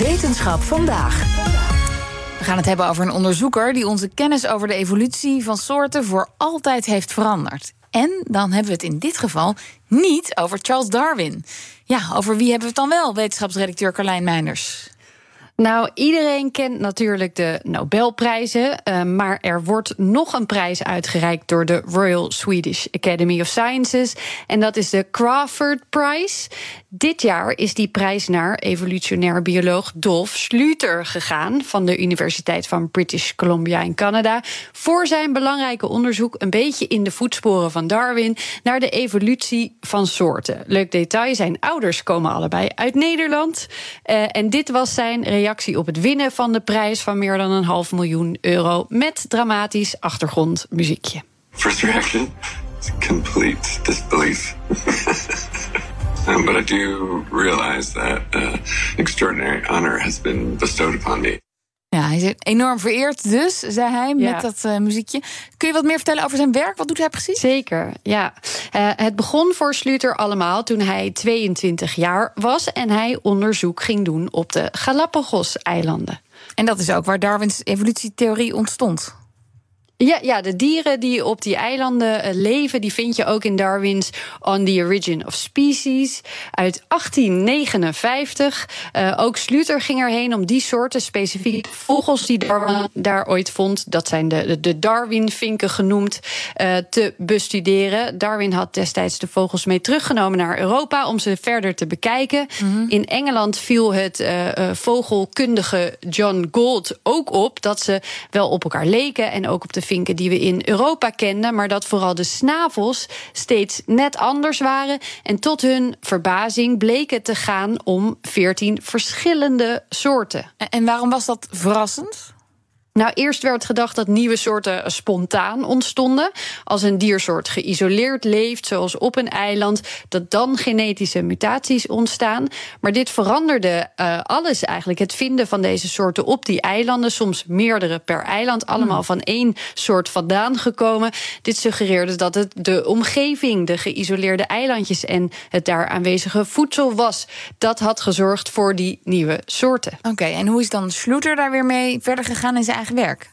Wetenschap vandaag. We gaan het hebben over een onderzoeker die onze kennis over de evolutie van soorten voor altijd heeft veranderd. En dan hebben we het in dit geval niet over Charles Darwin. Ja, over wie hebben we het dan wel, wetenschapsredacteur Carlijn Meinders? Nou, iedereen kent natuurlijk de Nobelprijzen. Uh, maar er wordt nog een prijs uitgereikt door de Royal Swedish Academy of Sciences. En dat is de Crawford Prize. Dit jaar is die prijs naar evolutionair bioloog Dolf Schluter gegaan. van de Universiteit van British Columbia in Canada. voor zijn belangrijke onderzoek, een beetje in de voetsporen van Darwin. naar de evolutie van soorten. Leuk detail: zijn ouders komen allebei uit Nederland. Uh, en dit was zijn reactie reactie op het winnen van de prijs van meer dan een half miljoen euro met dramatisch achtergrondmuziekje. First reaction complete disbelief. um, but I do realize that uh, extraordinary honor has been bestowed upon me. Hij is enorm vereerd, dus, zei hij met dat uh, muziekje. Kun je wat meer vertellen over zijn werk? Wat doet hij precies? Zeker, ja. Uh, het begon voor Sluter allemaal toen hij 22 jaar was en hij onderzoek ging doen op de Galapagos-eilanden. En dat is ook waar Darwins evolutietheorie ontstond. Ja, ja, de dieren die op die eilanden eh, leven, die vind je ook in Darwin's On the Origin of Species uit 1859. Uh, ook Sluter ging erheen om die soorten specifieke vogels die Darwin daar ooit vond, dat zijn de, de Darwin-vinken genoemd, uh, te bestuderen. Darwin had destijds de vogels mee teruggenomen naar Europa om ze verder te bekijken. Mm -hmm. In Engeland viel het uh, vogelkundige John Gould ook op dat ze wel op elkaar leken en ook op de vinken die we in Europa kenden, maar dat vooral de snavels steeds net anders waren. En tot hun verbazing bleek het te gaan om veertien verschillende soorten. En waarom was dat verrassend? Nou, eerst werd gedacht dat nieuwe soorten spontaan ontstonden. Als een diersoort geïsoleerd leeft, zoals op een eiland, dat dan genetische mutaties ontstaan. Maar dit veranderde uh, alles eigenlijk. Het vinden van deze soorten op die eilanden, soms meerdere per eiland, allemaal hmm. van één soort vandaan gekomen. Dit suggereerde dat het de omgeving, de geïsoleerde eilandjes en het daar aanwezige voedsel was. Dat had gezorgd voor die nieuwe soorten. Oké, okay, en hoe is dan Schluter daar weer mee verder gegaan in zijn eigen werk?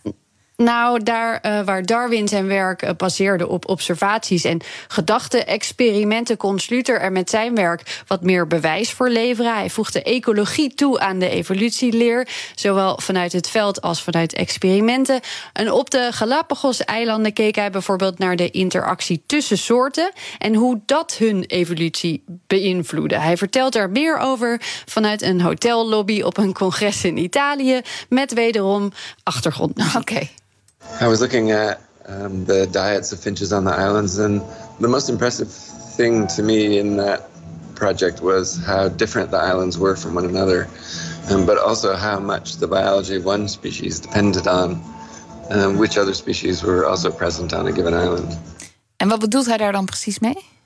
Nou, daar uh, waar Darwin zijn werk uh, baseerde op observaties en gedachte-experimenten, kon Sluter er met zijn werk wat meer bewijs voor leveren. Hij voegde ecologie toe aan de evolutieleer, zowel vanuit het veld als vanuit experimenten. En op de Galapagos-eilanden keek hij bijvoorbeeld naar de interactie tussen soorten en hoe dat hun evolutie beïnvloedde. Hij vertelt er meer over vanuit een hotellobby op een congres in Italië, met wederom achtergrond. Oké. I was looking at um, the diets of finches on the islands, and the most impressive thing to me in that project was how different the islands were from one another, um, but also how much the biology of one species depended on um, which other species were also present on a given island. En wat bedoelt hij daar dan precies mee?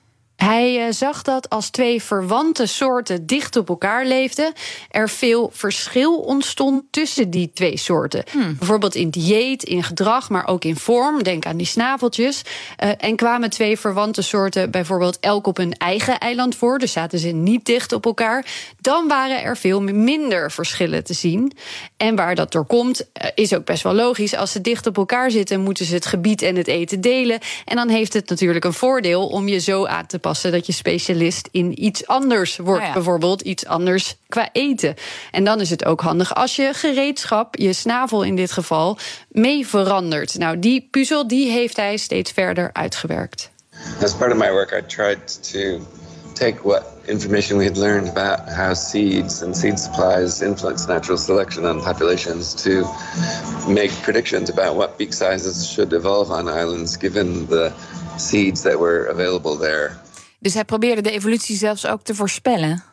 Hij uh, zag dat als twee verwante soorten dicht op elkaar leefden, er veel verschil ontstond tussen die twee soorten. Hmm. Bijvoorbeeld in dieet, in gedrag, maar ook in vorm. Denk aan die snaveltjes. Uh, en kwamen twee verwante soorten bijvoorbeeld elk op hun eigen eiland voor, dus zaten ze niet dicht op elkaar. Dan waren er veel minder verschillen te zien. En waar dat door komt, uh, is ook best wel logisch. Als ze dicht op elkaar zitten, moeten ze het gebied en het eten delen. En dan heeft het natuurlijk een voordeel om je zo aan te passen dat je specialist in iets anders wordt. Ja. Bijvoorbeeld iets anders qua eten. En dan is het ook handig als je gereedschap, je snavel in dit geval, mee verandert. Nou, die puzzel die heeft hij steeds verder uitgewerkt. As part of my work, I tried to take what information we had learned about how seeds and seed supplies influence natural selection on populations to make predictions about what beak sizes should evolve on islands given the seeds that were available there. Dus hij probeerde de evolutie zelfs ook te voorspellen.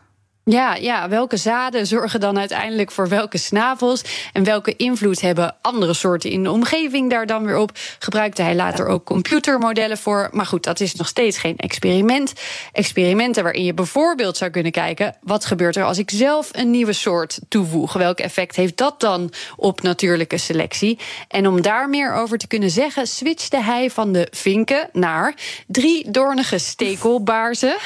Ja, ja, welke zaden zorgen dan uiteindelijk voor welke snavels? En welke invloed hebben andere soorten in de omgeving daar dan weer op? Gebruikte hij later ook computermodellen voor. Maar goed, dat is nog steeds geen experiment. Experimenten waarin je bijvoorbeeld zou kunnen kijken: wat gebeurt er als ik zelf een nieuwe soort toevoeg? Welk effect heeft dat dan op natuurlijke selectie? En om daar meer over te kunnen zeggen, switchte hij van de vinken naar drie doornige stekelbaarzen.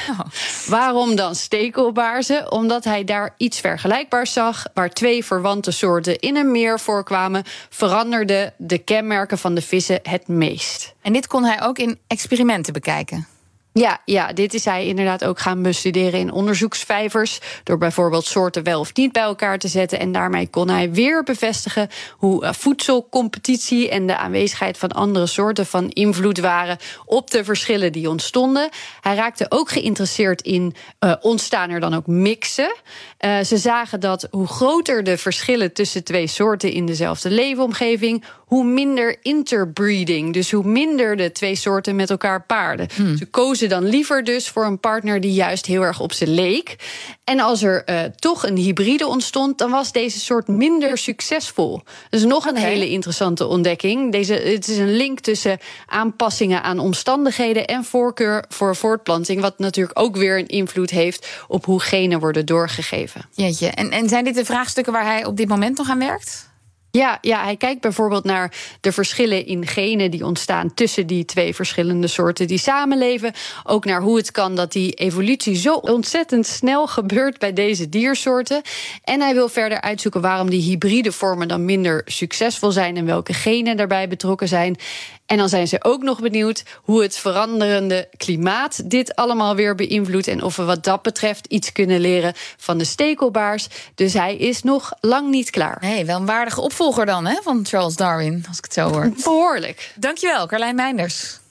Waarom dan stekelbaarzen? Omdat hij daar iets vergelijkbaars zag. Waar twee verwante soorten in een meer voorkwamen, veranderden de kenmerken van de vissen het meest. En dit kon hij ook in experimenten bekijken. Ja, ja, dit is hij inderdaad ook gaan bestuderen in onderzoeksvijvers. Door bijvoorbeeld soorten wel of niet bij elkaar te zetten. En daarmee kon hij weer bevestigen hoe eh, voedselcompetitie en de aanwezigheid van andere soorten van invloed waren op de verschillen die ontstonden. Hij raakte ook geïnteresseerd in uh, ontstaan er dan ook mixen. Uh, ze zagen dat hoe groter de verschillen tussen twee soorten in dezelfde leefomgeving, hoe minder interbreeding. Dus hoe minder de twee soorten met elkaar paarden. Hmm. Ze kozen dan liever dus voor een partner die juist heel erg op ze leek. En als er uh, toch een hybride ontstond, dan was deze soort minder succesvol. Dus nog een hele interessante ontdekking. Deze, het is een link tussen aanpassingen aan omstandigheden en voorkeur voor voortplanting. Wat natuurlijk ook weer een invloed heeft op hoe genen worden doorgegeven. Jeetje. En, en zijn dit de vraagstukken waar hij op dit moment nog aan werkt? Ja, ja, hij kijkt bijvoorbeeld naar de verschillen in genen die ontstaan tussen die twee verschillende soorten die samenleven. Ook naar hoe het kan dat die evolutie zo ontzettend snel gebeurt bij deze diersoorten. En hij wil verder uitzoeken waarom die hybride vormen dan minder succesvol zijn en welke genen daarbij betrokken zijn. En dan zijn ze ook nog benieuwd hoe het veranderende klimaat dit allemaal weer beïnvloedt. En of we wat dat betreft iets kunnen leren van de stekelbaars. Dus hij is nog lang niet klaar. Nee, wel een waardige opvolger dan hè, van Charles Darwin, als ik het zo hoor. Behoorlijk. Dankjewel, Carlijn Meinders.